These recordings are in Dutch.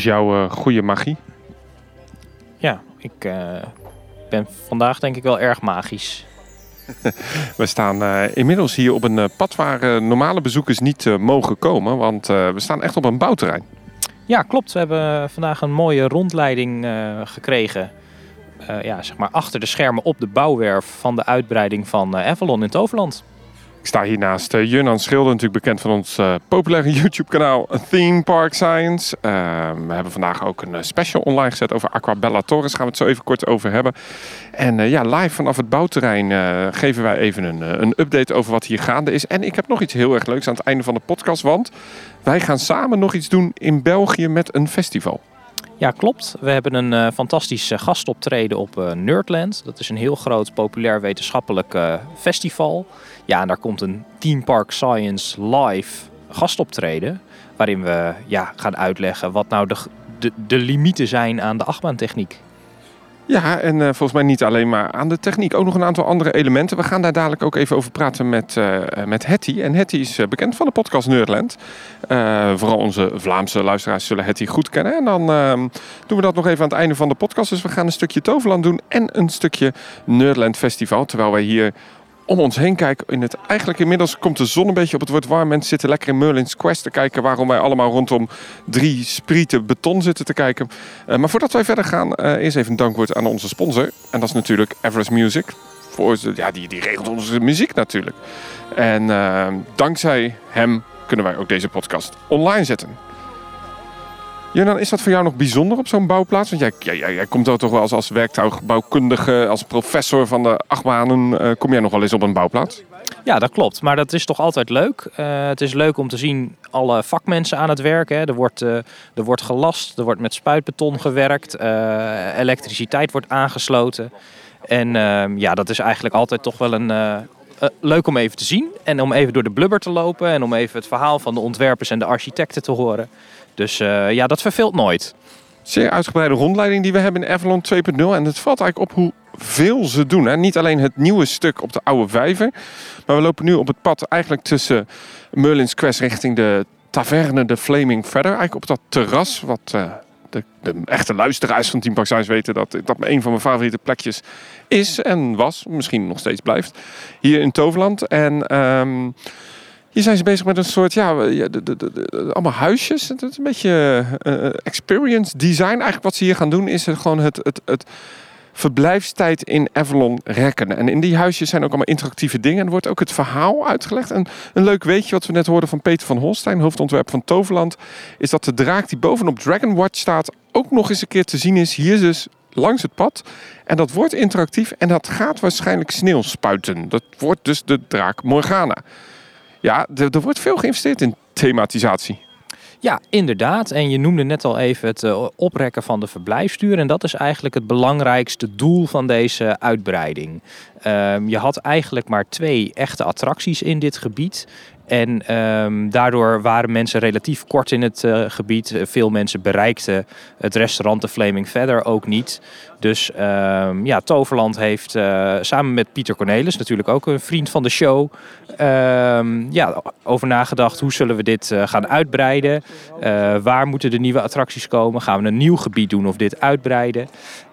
Is jouw uh, goede magie? Ja, ik uh, ben vandaag denk ik wel erg magisch. we staan uh, inmiddels hier op een pad waar normale bezoekers niet mogen komen, want we staan echt op een bouwterrein. Ja, klopt. We hebben vandaag een mooie rondleiding gekregen. ja, zeg maar achter de schermen op de bouwwerf van de uitbreiding van Avalon in Toverland. Ik sta hier naast uh, Jurnan Schilder, natuurlijk bekend van ons uh, populaire YouTube-kanaal Theme Park Science. Uh, we hebben vandaag ook een special online gezet over Aquabella Torres. Gaan we het zo even kort over hebben. En ja, live vanaf het bouwterrein geven wij even een, een update over wat hier gaande is. En ik heb nog iets heel erg leuks aan het einde van de podcast, want wij gaan samen nog iets doen in België met een festival. Ja, klopt. We hebben een fantastisch gastoptreden op Nerdland. Dat is een heel groot populair wetenschappelijk festival. Ja, en daar komt een Team Park Science live gastoptreden. Waarin we ja, gaan uitleggen wat nou de, de, de limieten zijn aan de achtbaantechniek. Ja, en uh, volgens mij niet alleen maar aan de techniek, ook nog een aantal andere elementen. We gaan daar dadelijk ook even over praten met, uh, met Hetty. En Hetty is bekend van de podcast Nerdland. Vooral onze Vlaamse luisteraars zullen Hetty goed kennen. En dan ehm, doen we dat nog even aan het einde van de podcast. Dus we gaan een stukje Toverland doen en een stukje Nerdland Festival. Terwijl wij hier om ons heen kijken. In het, eigenlijk inmiddels komt de zon een beetje op. Het wordt warm. Mensen zitten lekker in Merlin's Quest te kijken. Waarom wij allemaal rondom drie sprieten beton zitten te kijken. Uh, maar voordat wij verder gaan, uh, eerst even een dankwoord aan onze sponsor. En dat is natuurlijk Everest Music. Voor, ja, die, die regelt onze muziek natuurlijk. En uh, dankzij hem kunnen wij ook deze podcast online zetten. Jonan, is dat voor jou nog bijzonder op zo'n bouwplaats? Want jij, jij, jij komt ook toch wel als, als werktuigbouwkundige, als professor van de achtbanen, uh, kom jij nog wel eens op een bouwplaats? Ja, dat klopt. Maar dat is toch altijd leuk. Uh, het is leuk om te zien alle vakmensen aan het werk. Hè. Er, wordt, er wordt gelast, er wordt met spuitbeton gewerkt, elektriciteit wordt aangesloten. En ehm, ja, dat is eigenlijk altijd toch wel een, leuk om even te zien. En om even door de blubber te lopen en om even het verhaal van de ontwerpers en de architecten te horen. Dus uh, ja, dat verveelt nooit. Zeer uitgebreide rondleiding die we hebben in Avalon 2.0. En het valt eigenlijk op hoe veel ze doen. Hè. Niet alleen het nieuwe stuk op de oude vijver. Maar we lopen nu op het pad eigenlijk tussen Merlin's Quest richting de taverne de Flaming Feather. Eigenlijk op dat terras wat... Uh, de, de, echte luisteraars van Team Park weten dat dat een van mijn favoriete plekjes is en was. Misschien nog steeds blijft. Hier in Toverland. En... Um, hier zijn ze bezig met een soort, ja, de, de, de, allemaal huisjes. Het is een beetje uh, experience design. Eigenlijk wat ze hier gaan doen is gewoon het, het, het verblijfstijd in Avalon rekken. En in die huisjes zijn ook allemaal interactieve dingen. En er wordt ook het verhaal uitgelegd. En een leuk weetje wat we net hoorden van Peter van Holstein, hoofdontwerp van Toverland, is dat de draak die bovenop Dragon Watch staat ook nog eens een keer te zien is. Hier dus langs het pad. En dat wordt interactief en dat gaat waarschijnlijk sneeuw spuiten. Dat wordt dus de draak Morgana. Ja, er, wordt veel geïnvesteerd in thematisatie. Ja, inderdaad. En je noemde net al even het uh, oprekken van de verblijfsduur. En dat is eigenlijk het belangrijkste doel van deze uitbreiding. Ehm, je had eigenlijk maar twee echte attracties in dit gebied. En ehm, daardoor waren mensen relatief kort in het uh, gebied. Veel mensen bereikten het restaurant de Flaming Feather ook niet. Dus um, ja, Toverland heeft uh, samen met Pieter Cornelis, natuurlijk ook een vriend van de show, um, ja, over nagedacht hoe zullen we dit gaan uitbreiden. waar moeten de nieuwe attracties komen? Gaan we een nieuw gebied doen of dit uitbreiden?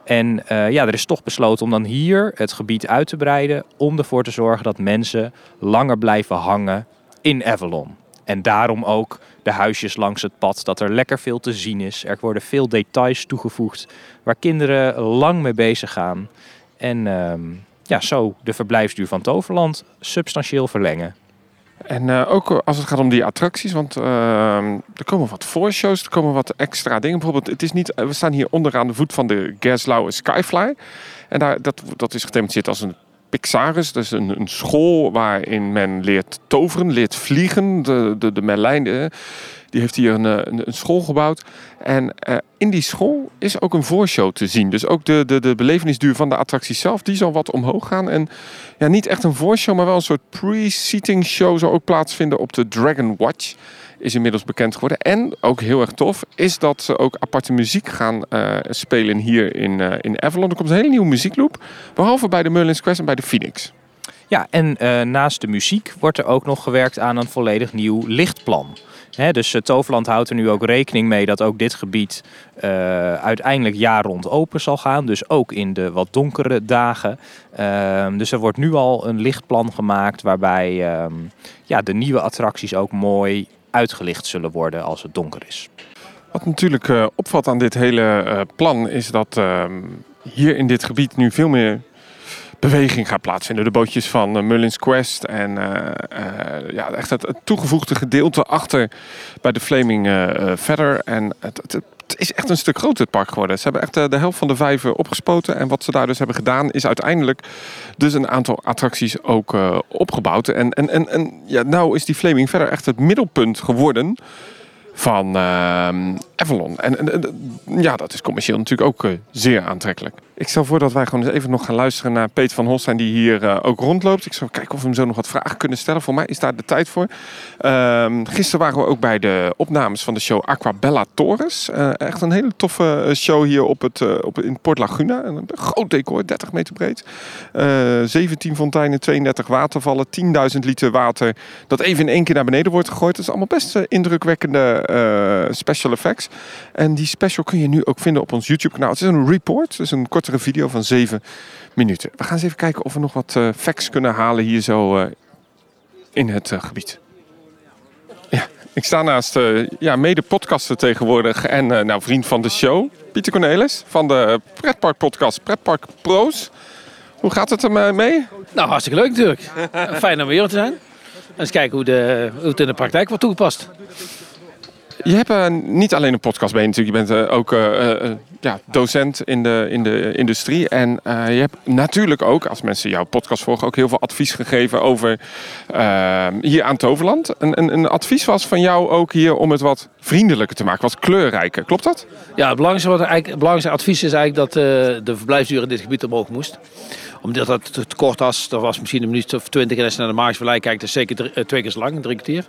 En ja, er is toch besloten om dan hier het gebied uit te breiden. Om ervoor te zorgen dat mensen langer blijven hangen in Avalon. En daarom ook de huisjes langs het pad, dat er lekker veel te zien is. Er worden veel details toegevoegd waar kinderen lang mee bezig gaan. En ehm, ja, zo de verblijfsduur van Toverland substantieel verlengen. En uh, ook als het gaat om die attracties, want uh, er komen wat voorshows, er komen wat extra dingen. Bijvoorbeeld, het is niet, we staan hier onderaan de voet van de Gerstlauer Skyfly. En daar, dat, dat is gethematiseerd als een Pixaris, dat is een, school waarin men leert toveren, leert vliegen. De, de, de Merlijn, die heeft hier een, eh, een, een school gebouwd. En uh, in die school is ook een voorshow te zien. Dus ook de, de, de belevenisduur van de attractie zelf, die zal wat omhoog gaan. En ja, niet echt een voorshow, maar wel een soort pre-seating show zal ook plaatsvinden op de Dragon Watch is inmiddels bekend geworden. En ook heel erg tof is dat ze ook aparte muziek gaan uh, spelen hier in, uh, in Avalon. Er komt een hele nieuwe muziekloop, behalve bij de Merlin's Quest en bij de Phoenix. Ja, en naast de muziek wordt er ook nog gewerkt aan een volledig nieuw lichtplan. Dus uh, Toverland houdt er nu ook rekening mee dat ook dit gebied uh, uiteindelijk jaar rond open zal gaan. Dus ook in de wat donkere dagen. Ehm, dus er wordt nu al een lichtplan gemaakt waarbij ehm, ja, de nieuwe attracties ook mooi uitgelicht zullen worden als het donker is. Wat natuurlijk uh, opvalt aan dit hele plan is dat uh, hier in dit gebied nu veel meer beweging gaat plaatsvinden. De bootjes van uh, Mullins Quest en ja, echt het, toegevoegde gedeelte achter bij de Flaming verder. En het, het, is echt een stuk groter het park geworden. Ze hebben echt de helft van de vijven opgespoten. En wat ze daar dus hebben gedaan is uiteindelijk dus een aantal attracties ook opgebouwd. En, en, en, en ja, nou is die Flaming verder echt het middelpunt geworden van uh, Avalon. En, en, ja, dat is commercieel natuurlijk ook zeer aantrekkelijk. Ik stel voor dat wij gewoon eens even nog gaan luisteren naar Peter van Holstein, die hier uh, ook rondloopt. Ik zal kijken of we hem zo nog wat vragen kunnen stellen. Voor mij is daar de tijd voor. Uh, gisteren waren we ook bij de opnames van de show Aquabella Torres. Uh, echt een hele toffe show hier op het, op, in Port Laguna. Een groot decor, 30 meter breed. 17 fonteinen, 32 watervallen, 10.000 liter water. Dat even in één keer naar beneden wordt gegooid. Dat is allemaal best indrukwekkende special effects. En die special kun je nu ook vinden op ons YouTube kanaal. Het is een report, dus een kortere video van 7 minuten. We gaan eens even kijken of we nog wat uh, facts kunnen halen hier zo uh, in het uh, gebied. Ja, ik sta naast ja, mede-podcaster tegenwoordig en nou, vriend van de show, Pieter Cornelis van de Pretpark podcast Pretpark Pro's. Hoe gaat het er mee? Nou, hartstikke leuk natuurlijk. Fijn om weer te zijn. En eens kijken hoe, de, hoe het in de praktijk wordt toegepast. Je hebt uh, niet alleen een podcast je natuurlijk. Je bent uh, ook uh, ja, docent in de, in de industrie. En je hebt natuurlijk ook, als mensen jouw podcast volgen, ook heel veel advies gegeven over hier aan Toverland. Een, een, een, advies was van jou ook hier om het wat vriendelijker te maken, wat kleurrijker. Klopt dat? Ja, het belangrijkste, wat eigenlijk, advies is eigenlijk dat de verblijfsduur in dit gebied omhoog moest omdat het te kort was, dat was misschien een minuut of twintig en als je naar de Maars kijkt, is het zeker twee keer zo lang, drie kwartier.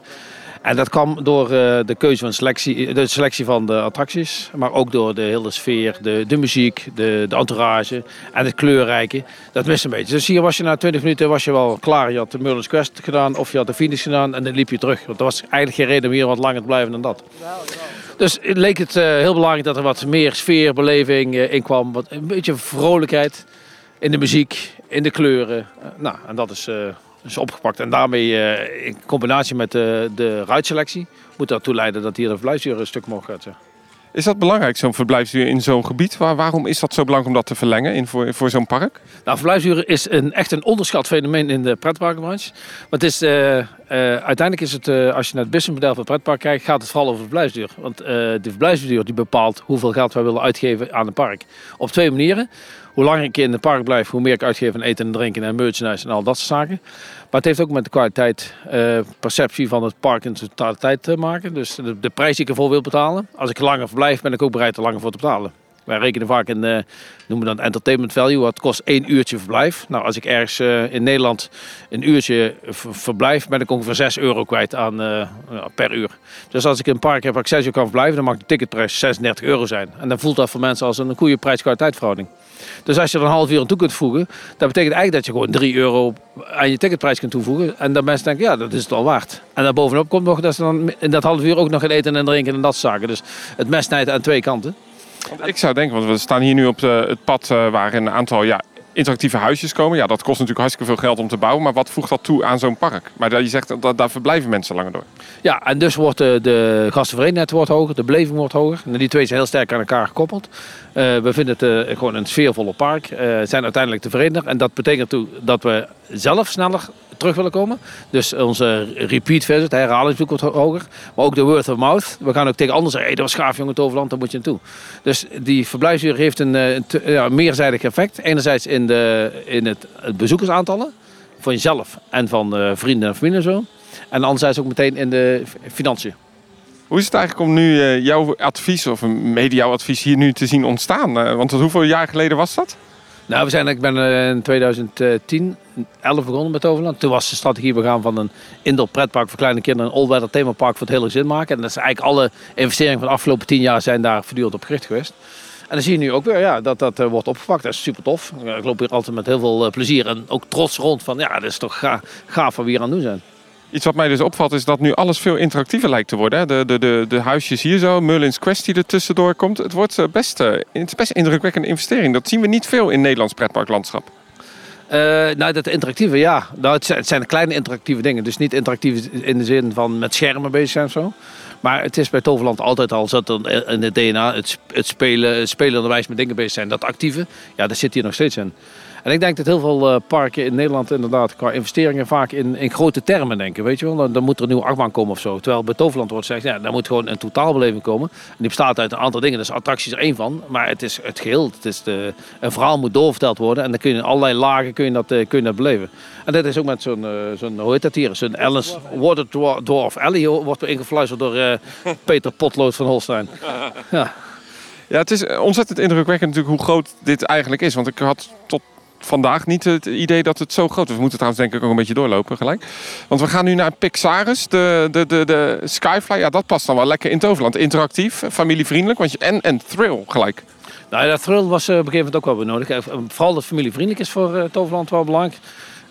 En dat kwam door uh, de keuze van selectie, de selectie van de attracties, maar ook door de hele sfeer, de, de muziek, de, de entourage en het kleurrijke. Dat mist een beetje. Dus hier was je na 20 minuten was je wel klaar. Je had de Merlin's Quest gedaan of je had de Phoenix gedaan en dan liep je terug. Want er was eigenlijk geen reden om hier wat langer te blijven dan dat. Dus leek het uh, heel belangrijk dat er wat meer sfeerbeleving in kwam. Wat, een beetje vrolijkheid in de muziek, in de kleuren. nou, en dat is is opgepakt. En daarmee uh, in combinatie met de, de ruitselectie moet dat leiden dat hier de verblijfsduur een stuk omhoog gaat. Is dat belangrijk, zo'n verblijfsduur in zo'n gebied? Waar, waarom is dat zo belangrijk om dat te verlengen in voor, voor zo'n park? Nou, verblijfsduur is een, echt een onderschat fenomeen in de pretparkenbranche. Maar het is, uh, uh, uiteindelijk is het, uh, als je naar het businessmodel van het pretpark kijkt, gaat het vooral over verblijfsduur. Want de verblijfsduur die bepaalt hoeveel geld wij willen uitgeven aan een park. Op twee manieren. Hoe langer ik in het park blijf, hoe meer ik uitgeef aan eten en drinken en merchandise en al dat soort zaken. Maar het heeft ook met de kwaliteit, uh, perceptie van het park in totaliteit te maken. Dus de, de, prijs die ik ervoor wil betalen. Als ik langer verblijf, ben ik ook bereid er langer voor te betalen. Wij rekenen vaak in, uh, noemen dan entertainment value. Wat kost één uurtje verblijf. Nou, als ik ergens uh, in Nederland een uurtje verblijf, ben ik ongeveer 6 euro kwijt aan, per uur. Dus als ik een park heb waar ik 6 uur kan verblijven, dan mag de ticketprijs 36 euro zijn. En dan voelt dat voor mensen als een goede prijs-kwaliteit verhouding. Dus als je er een half uur aan toe kunt voegen, dat betekent eigenlijk dat je gewoon 3 euro aan je ticketprijs kunt toevoegen. En dan mensen denken, ja, dat is het al waard. En daarbovenop komt nog dat ze dan in dat half uur ook nog gaan eten en drinken en dat zaken. Dus het mes snijdt aan twee kanten. Ik zou denken, want we staan hier nu op de, het pad uh, waar een aantal ja, interactieve huisjes komen. Ja, dat kost natuurlijk hartstikke veel geld om te bouwen. Maar wat voegt dat toe aan zo'n park? Maar je zegt, dat, daar verblijven mensen langer door. Ja, en dus wordt de, de wordt hoger, de beleving wordt hoger. En die twee zijn heel sterk aan elkaar gekoppeld. Uh, we vinden het uh, gewoon een sfeervolle park. Uh, zijn uiteindelijk tevreden. En dat betekent dat we zelf sneller terug willen komen. Dus onze repeat visit, herhalingsbezoek wordt hoger. Maar ook de word of mouth. We gaan ook tegen anderen zeggen, hey, dat was gaaf jongen Toverland, daar moet je naartoe. Dus die verblijfsuur heeft een, ja, meerzijdig effect. Enerzijds de, in het, het bezoekersaantallen. Van jezelf en van vrienden en familie en zo. En anderzijds ook meteen in de financiën. Hoe is het eigenlijk om nu uh, jouw advies of een media-advies hier nu te zien ontstaan? Uh, want hoeveel jaar geleden was dat? Nou, we zijn, ik ben in 2010, 11 begonnen met Overland. Toen was de strategie, we gaan van een indoor pretpark voor kleine kinderen een all-weather themapark voor het hele gezin maken. En dat is eigenlijk alle investeringen van de afgelopen 10 jaar zijn daar voortdurend op gericht geweest. En dan zie je nu ook weer ja, dat dat wordt opgepakt. Dat is super tof. Ik loop hier altijd met heel veel plezier en ook trots rond van ja, dat is toch gaaf, gaaf wat we hier aan doen zijn. Iets wat mij dus opvalt is dat nu alles veel interactiever lijkt te worden. Hè? De, de, de, de huisjes hier zo, Merlin's Quest die er tussendoor komt. Het wordt best, het is best een indrukwekkende investering. Dat zien we niet veel in Nederlands pretparklandschap. Uh, nou, dat interactieve, ja. Nou, het, zijn, het zijn kleine interactieve dingen. Dus niet interactief in de zin van met schermen bezig zijn of zo. Maar het is bij Toverland altijd al zat in het DNA, het, het spelen, het spelenderwijs met dingen bezig zijn. Dat actieve, ja, dat zit hier nog steeds in. En ik denk dat heel veel uh, parken in Nederland inderdaad qua investeringen vaak in, in grote termen denken. Weet je wel, dan, dan moet er een nieuwe achtbaan komen of zo. Terwijl bij Toverland wordt gezegd, ja, daar moet gewoon een totaalbeleving komen. En die bestaat uit een aantal dingen. Dus attracties er één van. Maar het is het geheel. Het is de, een verhaal moet doorverteld worden. En dan kun je in allerlei lagen kun je dat, kun je dat beleven. En dat is ook met zo'n, uh, zo'n hoe heet dat hier? Zo'n Alice Water Dwarf Alley wordt ingefluisterd door Peter Potlood van Holstein. Ja. Ja, het is ontzettend indrukwekkend natuurlijk hoe groot dit eigenlijk is. Want ik had tot vandaag niet het idee dat het zo groot is. We moeten trouwens denk ik ook een beetje doorlopen gelijk. Want we gaan nu naar Pixaris, de, de, de, de Skyfly. Ja, dat past dan wel lekker in Toverland. Interactief, familievriendelijk want je, en, en thrill gelijk. Nou ja, thrill was uh, op een gegeven moment ook wel benodigd. Eh, vooral dat familievriendelijk is voor Toverland wel belangrijk.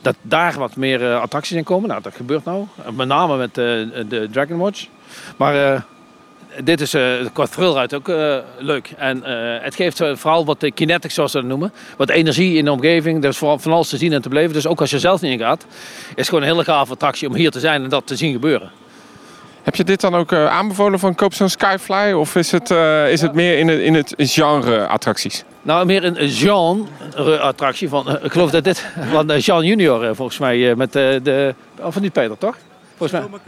Dat daar wat meer attracties in komen. Nou, dat gebeurt nou. Met name met de Dragon Watch. Maar dit is uh, qua thrillride ook uh, leuk. En uh, het geeft vooral wat kinetics, zoals ze dat noemen. Wat energie in de omgeving. Er is vooral van alles te zien en te beleven. Dus ook als je zelf niet in gaat, is het gewoon een hele gave attractie om hier te zijn en dat te zien gebeuren. Heb je dit dan ook aanbevolen van koop zo'n Skyfly? Of is het, is het meer in het, in het genre attracties? Nou, meer een genre attractie. Van, ik geloof dat dit van Jean Junior volgens mij met de... Of van niet Peter, toch? Volgens mij.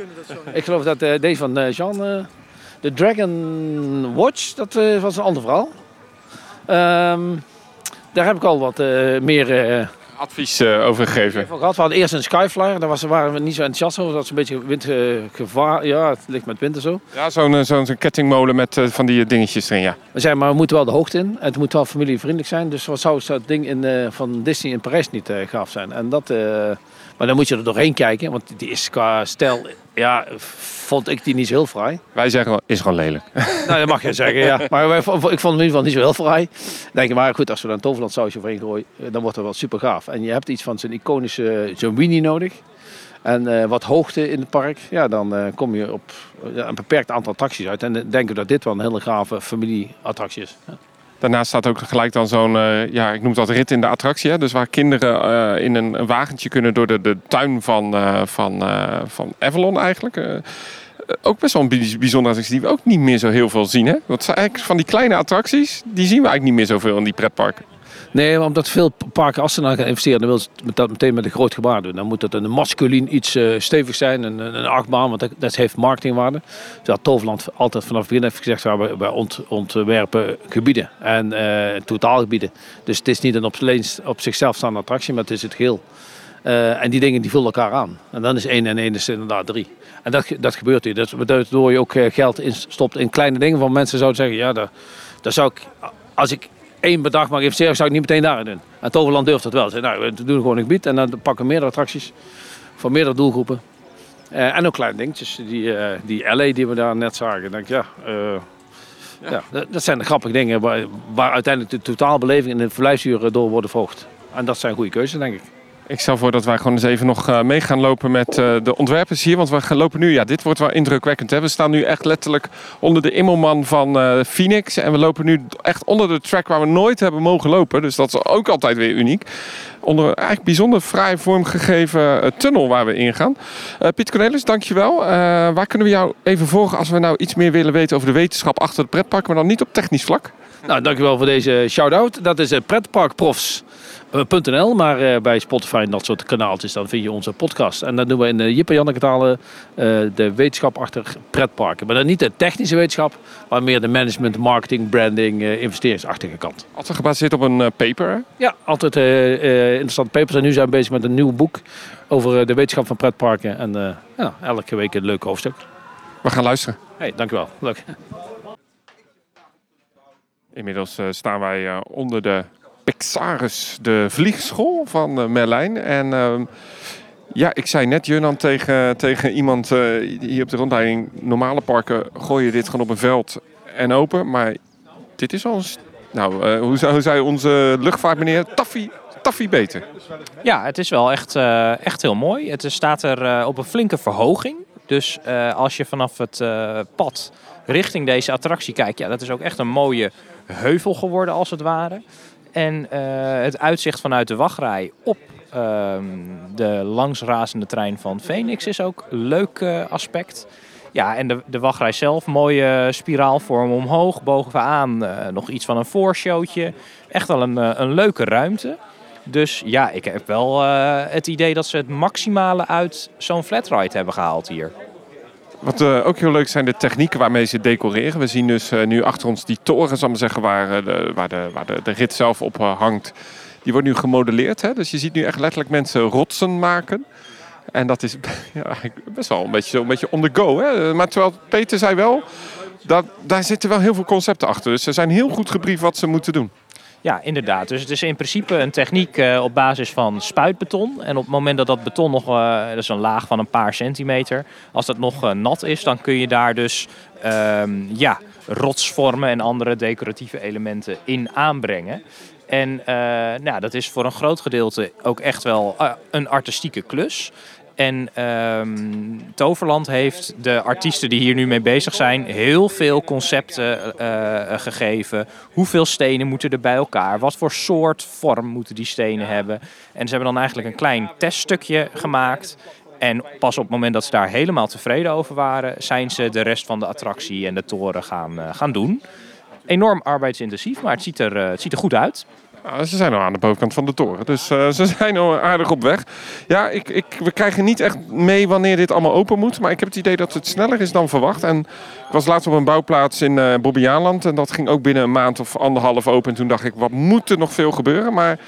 Ik geloof dat deze van Jean... De Dragon Watch, dat uh, was een ander verhaal. Um, daar heb ik al wat uh, meer... Uh, Advies over gegeven. We hadden eerst een Skyflyer, daar was, waren we niet zo enthousiast over. Dat is een beetje windgevaar. Ja, het ligt met wind en zo. Ja, zo'n zo'n kettingmolen met van die dingetjes erin, ja. We zeiden, maar we moeten wel de hoogte in. En het moet wel familievriendelijk zijn. Dus wat zou dat ding in, van Disney in Parijs niet gaaf zijn? En dat... Maar dan moet je er doorheen kijken, want die is qua stijl, ja, vond ik die niet zo heel fraai. Wij zeggen wel, is gewoon lelijk. Nou, dat mag je zeggen, ja. Maar ik vond hem in ieder geval niet zo heel fraai. denk je, maar goed, als we dan een toverland sausje overheen gooien, eh, dan wordt het wel super gaaf. En je hebt iets van zijn iconische, zo'n Winnie nodig. En uh, wat hoogte in het park, ja, dan uh, kom je op een beperkt aantal attracties uit. En denk denken dat dit wel een hele gave familieattractie is. Ja. Daarnaast staat ook gelijk dan zo'n, uh, ja, ik noem dat rit in de attractie. Hè? Dus waar kinderen uh, in een, wagentje kunnen door de, de tuin van, uh, van, van Avalon eigenlijk. ook best wel een bijzondere attractie die we ook niet meer zo heel veel zien. Hè? Zijn eigenlijk van die kleine attracties, die zien we eigenlijk niet meer zoveel in die pretparken. Nee, omdat veel parken als ze dan gaan investeren, dan willen ze dat meteen met een groot gebaar doen. Dan moet het een masculin iets uh, stevig zijn, een, een achtbaan, want dat, dat heeft marketingwaarde. Dat Toverland altijd vanaf het begin heeft gezegd, we, ont, ontwerpen gebieden en uh, totaalgebieden. Dus het is niet een op, op zichzelf staande attractie, maar het is het geheel. Uh, en die dingen die vullen elkaar aan. En dan is één en één is inderdaad drie. En dat, dat gebeurt hier. Dat betekent door je ook geld in, stopt in kleine dingen. Van mensen zouden zeggen, ja, daar, daar zou ik, als ik één bedrag mag investeren, zou ik niet meteen daarin doen. En Toverland durft dat wel. Ze nou, we doen gewoon een gebied en dan pakken we meerdere attracties voor meerdere doelgroepen. Uh, en ook kleine dingetjes. Die, uh, die LA die we daar net zagen. Denk, ja, uh, ja. ja. dat zijn de grappige dingen waar, waar uiteindelijk de totaalbeleving en de verblijfsuren door worden verhoogd. En dat zijn goede keuzes, denk ik. Ik stel voor dat wij gewoon eens even nog uh, mee gaan lopen met uh, de ontwerpers hier. Want we lopen nu, ja, dit wordt wel indrukwekkend. Hè? We staan nu echt letterlijk onder de immelman van uh, Phoenix. En we lopen nu echt onder de track waar we nooit hebben mogen lopen. Dus dat is ook altijd weer uniek. Onder een eigenlijk bijzonder vrij vormgegeven tunnel waar we ingaan. Piet Cornelis, dankjewel. waar kunnen we jou even volgen als we nou iets meer willen weten over de wetenschap achter het pretpark, maar dan niet op technisch vlak? Nou, dankjewel voor deze shout-out. Dat is Pretparkprofs. .nl, maar uh, bij Spotify en dat soort kanaaltjes, dan vind je onze podcast. En dan doen we in de uh, Jip en Janneke talen uh, de wetenschap achter pretparken. Maar dan niet de technische wetenschap, maar meer de management, marketing, branding, uh, investeringsachtige kant. Altijd gebaseerd op een paper? Ja, altijd interessante papers. En nu zijn we bezig met een nieuw boek over de wetenschap van pretparken. En ja, elke week een leuk hoofdstuk. We gaan luisteren. Hey, dankjewel. Leuk. Inmiddels staan wij onder de Pixaris, de vliegschool van uh, Merlijn. En uh, ja, ik zei net, Junan, tegen, tegen iemand uh, hier op de rondleiding... normale parken gooi je dit gewoon op een veld en open. Maar dit is een Nou, uh, hoe, hoe zei onze luchtvaartmeneer? Taffie, taffie beter. Ja, het is wel echt, echt heel mooi. Het staat er op een flinke verhoging. Dus als je vanaf het pad richting deze attractie kijkt, ja, dat is ook echt een mooie heuvel geworden als het ware. En het uitzicht vanuit de wachtrij op ehm, de langsrazende trein van Phoenix is ook een leuk aspect. Ja, en de, de wachtrij zelf, mooie spiraalvorm omhoog. Bovenaan uh, nog iets van een voorshowtje. Echt wel een, een leuke ruimte. Dus ja, ik heb wel het idee dat ze het maximale uit zo'n flatride hebben gehaald hier. Wat ook heel leuk zijn de technieken waarmee ze decoreren. We zien dus nu achter ons die toren, zal maar zeggen, waar, de, waar, de, waar de, de rit zelf op hangt. Die wordt nu gemodelleerd. Hè? Dus je ziet nu echt letterlijk mensen rotsen maken. En dat is ja, best wel een beetje, een beetje on the go. Hè? Maar terwijl Peter zei wel, dat, daar zitten wel heel veel concepten achter. Dus ze zijn heel goed gebriefd wat ze moeten doen. Ja, inderdaad. Dus het is in principe een techniek uh, op basis van spuitbeton. En op het moment dat dat beton nog, uh, dat is een laag van een paar centimeter, als dat nog uh, nat is, dan kun je daar dus um, ja, rotsvormen en andere decoratieve elementen in aanbrengen. En nou, dat is voor een groot gedeelte ook echt wel een artistieke klus. En um, Toverland heeft de artiesten die hier nu mee bezig zijn heel veel concepten uh, gegeven. Hoeveel stenen moeten er bij elkaar? Wat voor soort vorm moeten die stenen hebben? En ze hebben dan eigenlijk een klein teststukje gemaakt. En pas op het moment dat ze daar helemaal tevreden over waren, zijn ze de rest van de attractie en de toren gaan, uh, gaan doen. Enorm arbeidsintensief, maar het ziet er, uh, het ziet er goed uit. Ze zijn al aan de bovenkant van de toren, dus uh, ze zijn al aardig op weg. Ja, ik, ik, we krijgen niet echt mee wanneer dit allemaal open moet. Maar ik heb het idee dat het sneller is dan verwacht. En ik was laatst op een bouwplaats in uh, Bobbejaanland. En dat ging ook binnen een maand of anderhalf open. En toen dacht ik, wat moet er nog veel gebeuren? Maar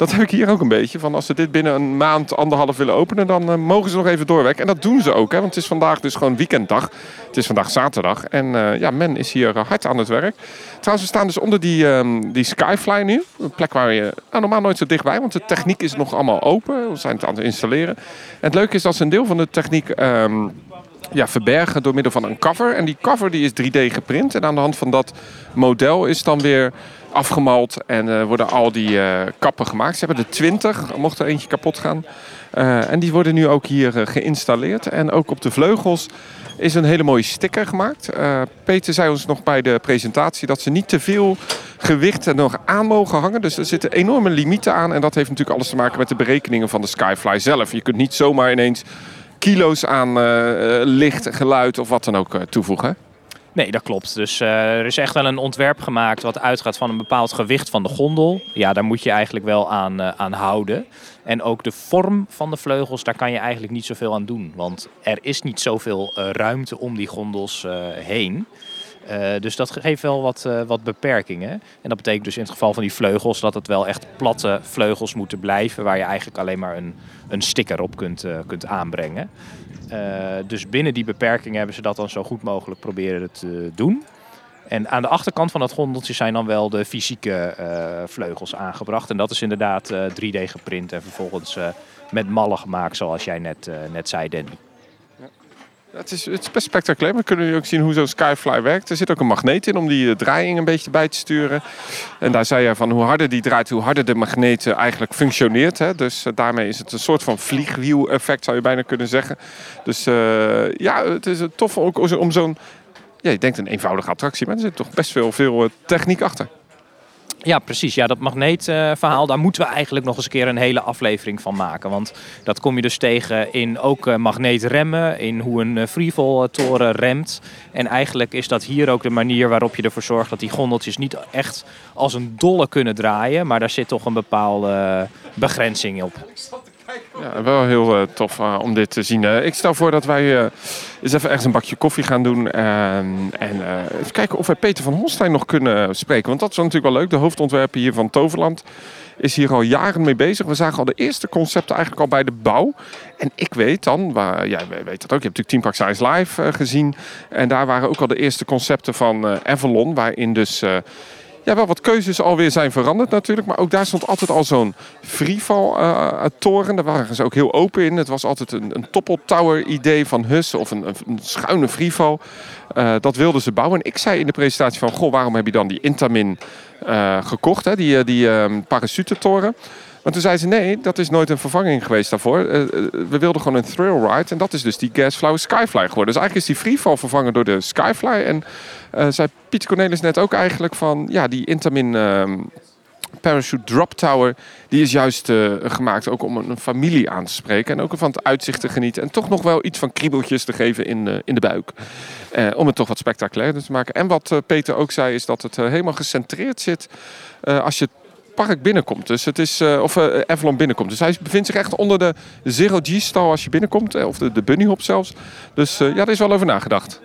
dat heb ik hier ook een beetje. Van als ze dit binnen een maand, anderhalf willen openen, dan uh, mogen ze nog even doorwerken. En dat doen ze ook, hè, want het is vandaag dus gewoon weekenddag. Het is vandaag zaterdag. En uh, ja, men is hier hard aan het werk. Trouwens, we staan dus onder die, um, die Skyfly nu. Een plek waar je nou, normaal nooit zo dichtbij, want de techniek is nog allemaal open. We zijn het aan het installeren. En het leuke is dat ze een deel van de techniek um, ja, verbergen door middel van een cover. En die cover die is 3D geprint. En aan de hand van dat model is dan weer afgemald en uh, worden al die uh, kappen gemaakt. Ze hebben er 20, mocht er eentje kapot gaan. Uh, en die worden nu ook hier geïnstalleerd. En ook op de vleugels is een hele mooie sticker gemaakt. Peter zei ons nog bij de presentatie dat ze niet te veel gewicht er nog aan mogen hangen. Dus er zitten enorme limieten aan. En dat heeft natuurlijk alles te maken met de berekeningen van de Skyfly zelf. Je kunt niet zomaar ineens kilo's aan licht, geluid of wat dan ook toevoegen. Nee, dat klopt. Dus er is echt wel een ontwerp gemaakt wat uitgaat van een bepaald gewicht van de gondel. Ja, daar moet je eigenlijk wel aan, uh, aan houden. En ook de vorm van de vleugels, daar kan je eigenlijk niet zoveel aan doen. Want er is niet zoveel uh, ruimte om die gondels heen. Dus dat geeft wel wat, wat beperkingen. En dat betekent dus in het geval van die vleugels dat het wel echt platte vleugels moeten blijven. Waar je eigenlijk alleen maar een, een sticker op kunt, kunt aanbrengen. Dus binnen die beperkingen hebben ze dat dan zo goed mogelijk proberen te doen. En aan de achterkant van dat gondeltje zijn dan wel de fysieke vleugels aangebracht. En dat is inderdaad uh, 3D geprint en vervolgens met mallen gemaakt, zoals jij net, net zei, Danny. Het is, het is best spectaculair. We kunnen nu ook zien hoe zo'n Skyfly werkt. Er zit ook een magneet in om die draaiing een beetje bij te sturen. En daar zei je van hoe harder die draait, hoe harder de magneet eigenlijk functioneert. Hè. Dus uh, daarmee is het een soort van vliegwiel-effect, zou je bijna kunnen zeggen. Dus ja, het is tof ook om zo'n... Ja, je denkt een eenvoudige attractie, maar er zit toch best veel, veel techniek achter. Ja, precies. Ja, dat magneetverhaal, daar moeten we eigenlijk nog eens een keer een hele aflevering van maken. Want dat kom je dus tegen in ook uh, magneetremmen, in hoe een uh, freefall toren remt. En eigenlijk is dat hier ook de manier waarop je ervoor zorgt dat die gondeltjes niet echt als een dolle kunnen draaien. Maar daar zit toch een bepaalde begrenzing op. Ja, wel heel uh, tof uh, om dit te zien. Uh, ik stel voor dat wij eens even ergens een bakje koffie gaan doen. en even kijken of wij Peter van Holstein nog kunnen spreken. Want dat is natuurlijk wel leuk. De hoofdontwerper hier van Toverland is hier al jaren mee bezig. We zagen al de eerste concepten eigenlijk al bij de bouw. En ik weet dan, waar, weet dat ook. Je hebt natuurlijk Team Park Science Live gezien. En daar waren ook al de eerste concepten van Avalon. Waarin dus ja, wel wat keuzes alweer zijn veranderd natuurlijk. Maar ook daar stond altijd al zo'n freefall uh, toren. Daar waren ze ook heel open in. Het was altijd een, een tower idee van Hus of een, een schuine freefall. Uh, dat wilden ze bouwen. En ik zei in de presentatie van, goh, waarom heb je dan die Intamin eh, gekocht, hè, die, eh, die um, parachutetoren. Maar toen zei ze nee, dat is nooit een vervanging geweest daarvoor. Uh, we wilden gewoon een thrill ride. En dat is dus die Gasflow Skyfly geworden. Dus eigenlijk is die freefall vervangen door de Skyfly. En uh, zei Pieter Cornelis net ook eigenlijk van... Ja, die Intamin uh, Parachute Drop Tower... die is juist gemaakt ook om een familie aan te spreken. En ook van het uitzicht te genieten. En toch nog wel iets van kriebeltjes te geven in, in de buik. om het toch wat spectaculairder te maken. En wat Peter ook zei is dat het helemaal gecentreerd zit... als je park binnenkomt. Dus het is, uh, of uh, binnenkomt. Dus hij bevindt zich echt onder de Zero G-stal als je binnenkomt. Of de, de Bunny Hop zelfs. Dus ja, daar is wel over nagedacht.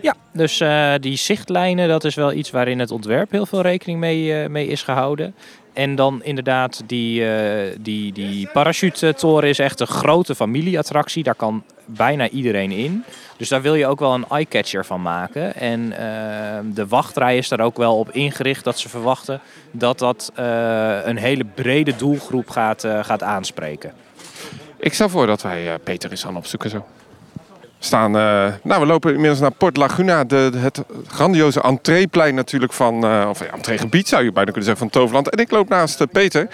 Ja, dus die zichtlijnen, dat is wel iets waarin het ontwerp heel veel rekening mee, mee is gehouden. En dan inderdaad, die, uh, die, die parachute-toren is echt een grote familieattractie. Daar kan bijna iedereen in. Dus daar wil je ook wel een eye-catcher van maken. En uh, de wachtrij is daar ook wel op ingericht dat ze verwachten dat dat uh, een hele brede doelgroep gaat, gaat aanspreken. Ik stel voor dat wij Peter eens gaan opzoeken zo staan. Uh, nou, we lopen inmiddels naar Port Laguna, de, het grandioze entreeplein natuurlijk van, uh, of ja, entreegebied zou je bijna kunnen zeggen van Toverland. En ik loop naast uh, Peter,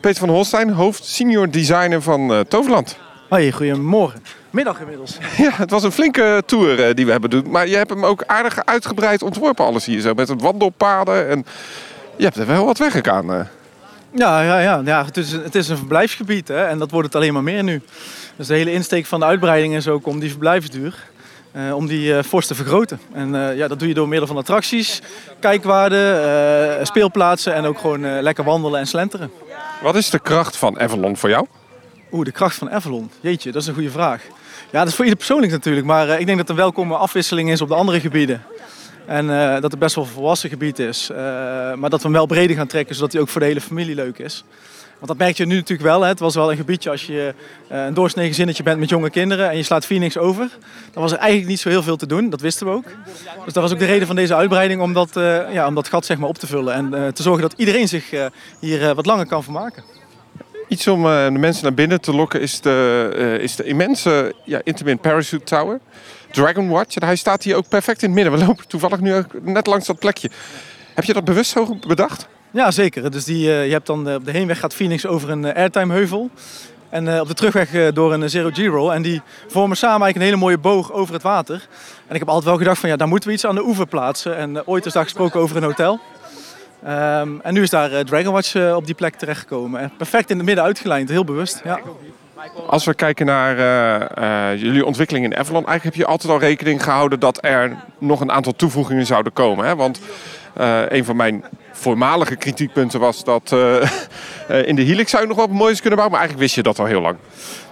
Peter van Holstein, hoofd senior designer van Toverland. Hoi, goedemorgen. Middag inmiddels. Ja, het was een flinke tour die we hebben doen. Maar je hebt hem ook aardig uitgebreid ontworpen, alles hier zo. Met wandelpaden en je hebt er wel wat weggegaan. Ja, ja, ja. ja het, is, het is een verblijfsgebied hè, en dat wordt het alleen maar meer nu. Dus de hele insteek van de uitbreiding is ook om die verblijfsduur, uh, om die uh, fors te vergroten. En uh, ja, dat doe je door middel van attracties, kijkwaarden, speelplaatsen en ook gewoon lekker wandelen en slenteren. Wat is de kracht van Avalon voor jou? Oeh, de kracht van Avalon. Jeetje, dat is een goede vraag. Ja, dat is voor ieder persoonlijk natuurlijk, maar ik denk dat het een welkome afwisseling is op de andere gebieden. En uh, dat het best wel een volwassen gebied is. Uh, maar dat we hem wel breder gaan trekken, zodat hij ook voor de hele familie leuk is. Want dat merk je nu natuurlijk wel. Hè. Het was wel een gebiedje als je uh, een doorsnee gezinnetje bent met jonge kinderen en je slaat Phoenix over. Dan was er eigenlijk niet zo heel veel te doen, dat wisten we ook. Dus dat was ook de reden van deze uitbreiding om dat, ja, gat zeg maar, op te vullen. En te zorgen dat iedereen zich hier wat langer kan vermaken. Iets om de mensen naar binnen te lokken is de, is de immense ja, Intamin Parachute Tower. Dragon Watch. En hij staat hier ook perfect in het midden. We lopen toevallig nu net langs dat plekje. Heb je dat bewust zo bedacht? Ja, zeker. Dus die, uh, je hebt dan, uh, op de heenweg gaat Phoenix over een uh, airtime heuvel. En op de terugweg door een zero G-roll. En die vormen samen eigenlijk een hele mooie boog over het water. En ik heb altijd wel gedacht van ja, daar moeten we iets aan de oever plaatsen. En ooit is daar gesproken over een hotel. Um, en nu is daar Dragon Watch op die plek terechtgekomen. En perfect in het midden uitgelijnd, heel bewust. Ja. Als we kijken naar uh, uh, jullie ontwikkeling in Avalon, eigenlijk heb je altijd al rekening gehouden dat er nog een aantal toevoegingen zouden komen. Hè? Want uh, een van mijn voormalige kritiekpunten was dat in de Helix zou je nog wat moois kunnen bouwen, maar eigenlijk wist je dat al heel lang.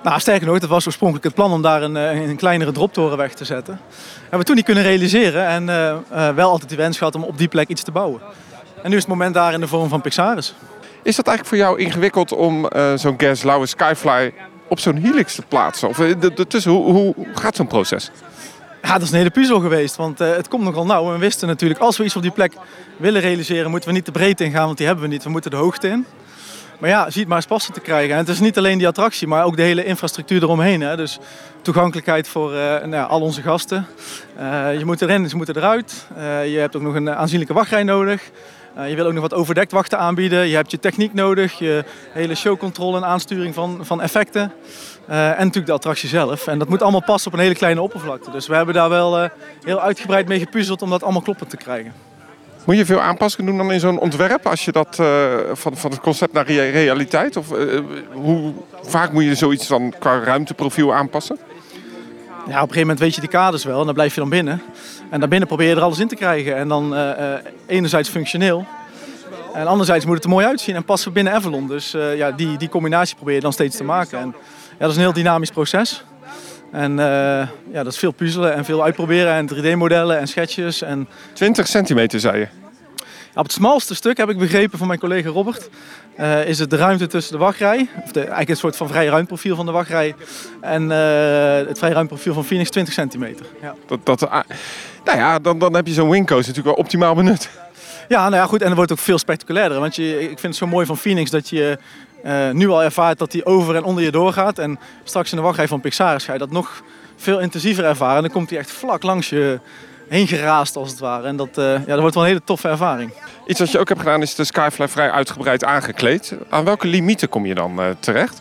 Nou, sterker nog, het was oorspronkelijk het plan om daar een, een kleinere droptoren weg te zetten. Hebben we toen niet kunnen realiseren en wel altijd de wens gehad om op die plek iets te bouwen. En nu is het moment daar in de vorm van Pixaris. Is dat eigenlijk voor jou ingewikkeld om zo'n Gas Lauwe Skyfly op zo'n helix te plaatsen? Of ertussen, hoe, hoe gaat zo'n proces? Ja, dat is een hele puzzel geweest, want uh, het komt nogal nauw. We wisten natuurlijk, als we iets op die plek willen realiseren, moeten we niet de breedte ingaan, want die hebben we niet. We moeten de hoogte in. Maar ja, zie het maar eens passen te krijgen. En het is niet alleen die attractie, maar ook de hele infrastructuur eromheen. Hè. Dus toegankelijkheid voor uh, nou, al onze gasten. Je moet erin, ze moeten eruit. je hebt ook nog een aanzienlijke wachtrij nodig. Uh, je wil ook nog wat overdekt wachten aanbieden. Je hebt je techniek nodig, je hele showcontrole en aansturing van, van effecten. Uh, en natuurlijk de attractie zelf. En dat moet allemaal passen op een hele kleine oppervlakte. Dus we hebben daar wel uh, heel uitgebreid mee gepuzzeld om dat allemaal kloppend te krijgen. Moet je veel aanpassingen doen dan in zo'n ontwerp als je dat van, van het concept naar realiteit? Of hoe vaak moet je zoiets dan qua ruimteprofiel aanpassen? Ja, op een gegeven moment weet je die kaders wel en dan blijf je dan binnen. En daarbinnen probeer je er alles in te krijgen. En dan uh, enerzijds functioneel. En anderzijds moet het er mooi uitzien en passen binnen Avalon. Dus uh, ja, die, die combinatie probeer je dan steeds te maken. En ja, dat is een heel dynamisch proces. En ja, dat is veel puzzelen en veel uitproberen en 3D-modellen en sketches. En... 20 centimeter zei je? Op het smalste stuk heb ik begrepen van mijn collega Robert. Uh, is het de ruimte tussen de wachtrij, of de, eigenlijk een soort van vrij ruimprofiel van de wachtrij. En uh, het vrij ruimprofiel van Phoenix 20 centimeter. Ja. Dat, dat, ah, nou ja, dan, dan heb je zo'n wingcoast natuurlijk wel optimaal benut. Ja, nou ja, goed. En dan wordt het ook veel spectaculairder. Want je, ik vind het zo mooi van Phoenix dat je uh, nu al ervaart dat hij over en onder je doorgaat. En straks in de wachtrij van Pixaris ga je dat nog veel intensiever ervaren. En dan komt hij echt vlak langs je heen geraast als het ware. En dat, ja, dat wordt wel een hele toffe ervaring. Iets wat je ook hebt gedaan is de Skyfly vrij uitgebreid aangekleed. Aan welke limieten kom je dan terecht?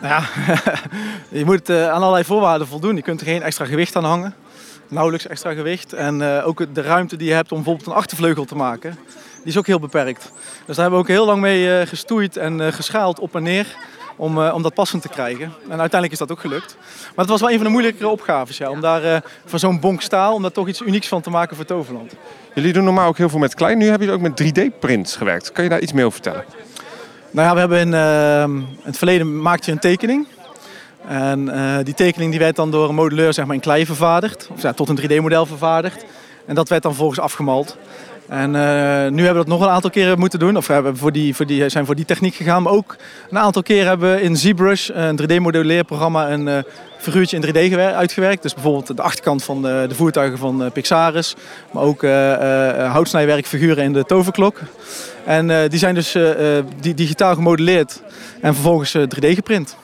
Nou ja, je moet aan allerlei voorwaarden voldoen. Je kunt er geen extra gewicht aan hangen. Nauwelijks extra gewicht. En ook de ruimte die je hebt om bijvoorbeeld een achtervleugel te maken die is ook heel beperkt. Dus daar hebben we ook heel lang mee uh, gestoeid en uh, geschaald op en neer om, uh, om dat passend te krijgen. En uiteindelijk is dat ook gelukt. Maar het was wel een van de moeilijkere opgaves, ja, om daar van zo'n bonk staal, om daar toch iets unieks van te maken voor Toverland. Jullie doen normaal ook heel veel met klein, nu hebben jullie ook met 3D-prints gewerkt. Kan je daar iets meer over vertellen? Nou ja, we hebben in, in het verleden maakte je een tekening. En die tekening die werd dan door een modelleur zeg maar, in klei vervaardigd, of ja, tot een 3D-model vervaardigd. En dat werd dan volgens afgemald. En uh, nu hebben we dat nog een aantal keren moeten doen. Of we hebben voor die, voor die, zijn voor die techniek gegaan. Maar ook een aantal keren hebben we in ZBrush, een 3D-modelleerprogramma, een figuurtje in 3D uitgewerkt. Dus bijvoorbeeld de achterkant van de, de voertuigen van uh, Pixaris. Maar ook houtsnijwerkfiguren in de toverklok. En die zijn dus digitaal gemodelleerd en vervolgens 3D geprint.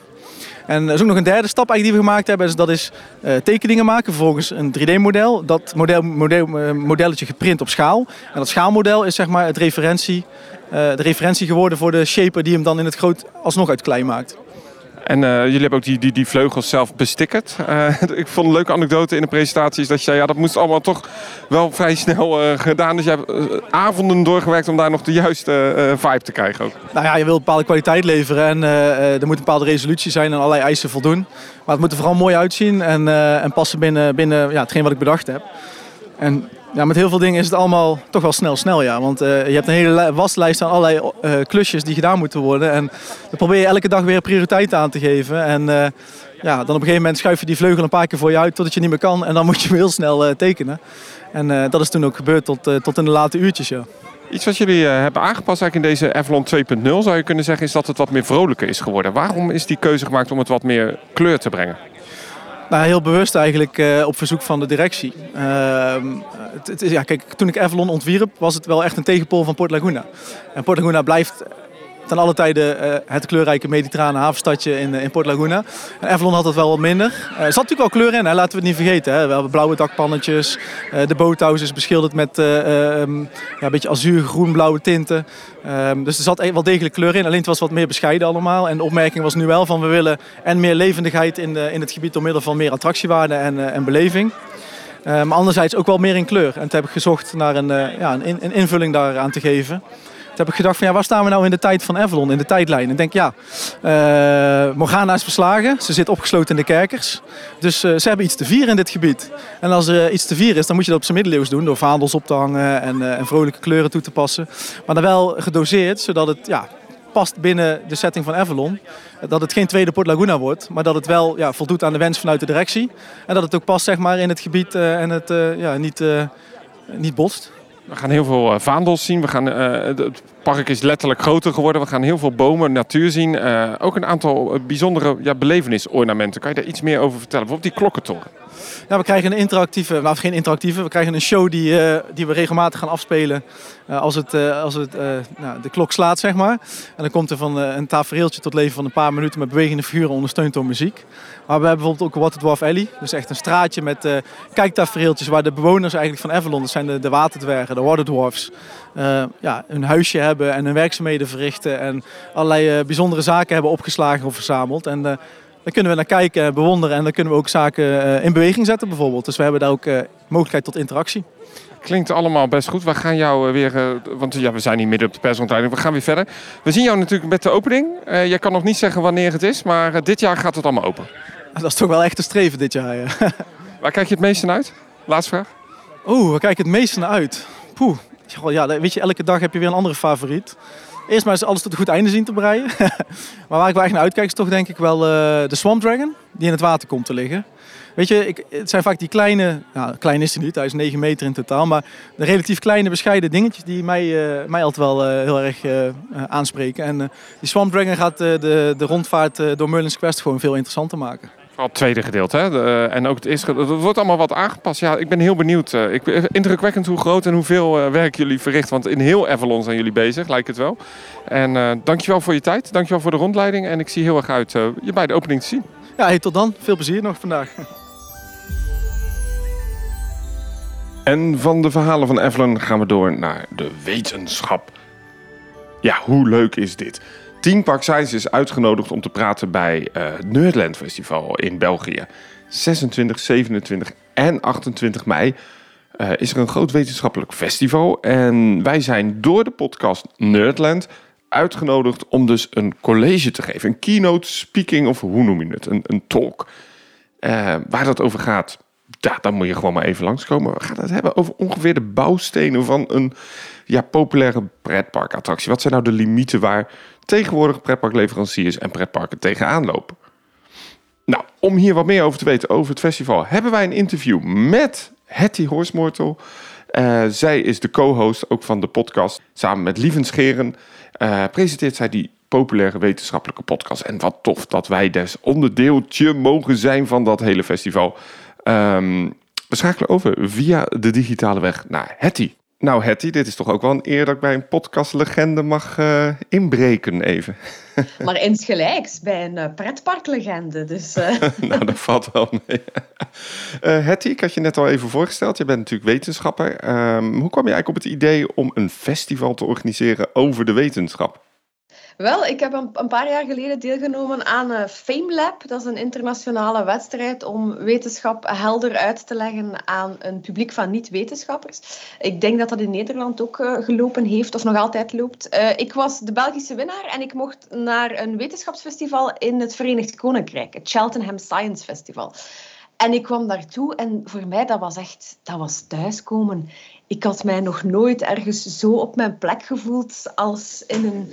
En er is ook nog een derde stap eigenlijk die we gemaakt hebben. Dat is uh, tekeningen maken, vervolgens een 3D-model. Dat model, uh, modelletje geprint op schaal. En dat schaalmodel is zeg maar het referentie, uh, de referentie geworden voor de shaper die hem dan in het groot alsnog uit klei maakt. En uh, jullie hebben ook die, die, die vleugels zelf bestickerd. Uh, ik vond een leuke anekdote in de presentatie is dat je zei, ja, dat moest allemaal toch wel vrij snel uh, gedaan. Dus je hebt avonden doorgewerkt om daar nog de juiste vibe te krijgen ook. Nou ja, je wil bepaalde kwaliteit leveren en er moet een bepaalde resolutie zijn en allerlei eisen voldoen. Maar het moet er vooral mooi uitzien en, en passen binnen, binnen ja, hetgeen wat ik bedacht heb. En ja, met heel veel dingen is het allemaal toch wel snel snel, ja. Want uh, je hebt een hele waslijst aan allerlei uh, klusjes die gedaan moeten worden. En dan probeer je elke dag weer prioriteit aan te geven. En uh, ja, dan op een gegeven moment schuif je die vleugel een paar keer voor je uit totdat je niet meer kan. En dan moet je hem heel snel tekenen. En dat is toen ook gebeurd tot, tot in de late uurtjes, ja. Iets wat jullie hebben aangepast eigenlijk in deze Avalon 2.0 zou je kunnen zeggen is dat het wat meer vrolijker is geworden. Waarom is die keuze gemaakt om het wat meer kleur te brengen? Nou, heel bewust eigenlijk uh, op verzoek van de directie. Het, ja, kijk, toen ik Avalon ontwierp, was het wel echt een tegenpool van Port Laguna. En Port Laguna blijft ten alle tijde uh, het kleurrijke mediterrane havenstadje in, in Port Laguna. En had het wel wat minder. er zat natuurlijk wel kleur in, laten we het niet vergeten. Hè. We hebben blauwe dakpannetjes, de boothouse is beschilderd met um, ja, een beetje azuurgroen-blauwe tinten. Um, dus er zat e-, wel degelijk kleur in, alleen het was wat meer bescheiden allemaal. En de opmerking was nu wel van we willen en meer levendigheid in, in het gebied door middel van meer attractiewaarde en, en beleving. Maar anderzijds ook wel meer in kleur. En toen heb ik gezocht naar een, ja, een, een invulling daaraan te geven. Toen heb ik gedacht van ja, waar staan we nou in de tijd van Avalon, in de tijdlijn? En denk ja, uh, Morgana is verslagen. Ze zit opgesloten in de kerkers. Dus uh, ze hebben iets te vieren in dit gebied. En als er iets te vieren is, dan moet je dat op zijn middeleeuws doen. Door vaandels op te hangen en, en vrolijke kleuren toe te passen. Maar dan wel gedoseerd, zodat het ja, past binnen de setting van Avalon. Dat het geen tweede Port Laguna wordt, maar dat het wel ja, voldoet aan de wens vanuit de directie. En dat het ook past zeg maar, in het gebied en het ja, niet, niet botst. We gaan heel veel uh, vaandels zien. We gaan, uh, het park is letterlijk groter geworden. We gaan heel veel bomen, natuur zien. Uh, ook een aantal bijzondere ja, belevenisornamenten. Kan je daar iets meer over vertellen? Bijvoorbeeld die klokkentoren. We krijgen een interactieve, nou geen interactieve, we krijgen een show die, uh, die we regelmatig gaan afspelen uh, als, het, uh, als het, nou, de klok slaat, zeg maar. En dan komt er van een tafereeltje tot leven van een paar minuten met bewegende figuren ondersteund door muziek. Maar we hebben bijvoorbeeld ook Water Dwarf Alley, dus echt een straatje met kijktafereeltjes waar de bewoners eigenlijk van Avalon, dat zijn de, de waterdwergen, de Water Dwarfs, ja, hun huisje hebben en hun werkzaamheden verrichten en allerlei bijzondere zaken hebben opgeslagen of verzameld. En daar kunnen we naar kijken en bewonderen en dan kunnen we ook zaken eh, in beweging zetten bijvoorbeeld. Dus we hebben daar ook eh, mogelijkheid tot interactie. Klinkt allemaal best goed. We gaan jou eh, weer, want ja, we zijn hier midden op de persrondleiding, we gaan weer verder. We zien jou natuurlijk met de opening. Uh, jij kan nog niet zeggen wanneer het is, maar dit jaar gaat het allemaal open. Dat is toch wel echt te streven dit jaar, ja. Waar kijk je het meeste naar uit? Laatste vraag. Oeh, waar kijk je het meeste naar uit? Poeh, ja, weet je, elke dag heb je weer een andere favoriet. Eerst maar eens alles tot een goed einde zien te breien. maar waar ik wel echt naar uitkijk is toch denk ik wel uh, de Swamp Dragon. Die in het water komt te liggen. Weet je, ik, het zijn vaak die kleine, nou klein is hij niet, hij is 9 meter in totaal. Maar de relatief kleine bescheiden dingetjes die mij, uh, mij altijd wel uh, heel erg aanspreken. En die Swamp Dragon gaat de, de rondvaart door Merlin's Quest gewoon veel interessanter maken. Vooral het tweede gedeelte. Hè? De, en ook het eerste Het wordt allemaal wat aangepast. Ja, ik ben heel benieuwd. Ik, indrukwekkend hoe groot en hoeveel uh, werk jullie verrichten. Want in heel Avalon zijn jullie bezig, lijkt het wel. En uh, dankjewel voor je tijd. Dankjewel voor de rondleiding. En ik zie heel erg uit uh, je bij de opening te zien. Ja, hey, tot dan. Veel plezier nog vandaag. En van de verhalen van Evelyn gaan we door naar de wetenschap. Ja, hoe leuk is dit? Team Park Science is uitgenodigd om te praten bij uh, Nerdland Festival in België. 26, 27 en 28 mei uh, is er een groot wetenschappelijk festival. En wij zijn door de podcast Nerdland uitgenodigd om dus een college te geven. Een keynote speaking of hoe noem je het? Een, een talk. Uh, waar dat over gaat, dan moet je gewoon maar even langskomen. We gaan het hebben over ongeveer de bouwstenen van een ja, populaire pretparkattractie. Wat zijn nou de limieten waar tegenwoordig pretparkleveranciers en pretparken tegenaan lopen? Nou, om hier wat meer over te weten over het festival, hebben wij een interview met Hetty Horsmortel. Uh, zij is de co-host ook van de podcast. Samen met Lieven Scheren uh, presenteert zij die populaire wetenschappelijke podcast. En wat tof dat wij dus onderdeeltje mogen zijn van dat hele festival. Um, we schakelen over via de digitale weg naar Hetty. Nou, Hetty, dit is toch ook wel een eer dat ik bij een podcastlegende mag uh, inbreken even. Maar insgelijks bij een uh, pretparklegende. Dus, uh... nou, dat valt wel mee. Hetty, ik had je net al even voorgesteld. Je bent natuurlijk wetenschapper. Um, hoe kwam je eigenlijk op het idee om een festival te organiseren over de wetenschap? Wel, ik heb een, paar jaar geleden deelgenomen aan uh, FameLab. Dat is een internationale wedstrijd om wetenschap helder uit te leggen aan een publiek van niet-wetenschappers. Ik denk dat dat in Nederland ook uh, gelopen heeft of nog altijd loopt. Uh, ik was de Belgische winnaar en ik mocht naar een wetenschapsfestival in het Verenigd Koninkrijk, het Cheltenham Science Festival. En ik kwam daartoe en voor mij dat was echt, dat was thuiskomen ik had mij nog nooit ergens zo op mijn plek gevoeld als in een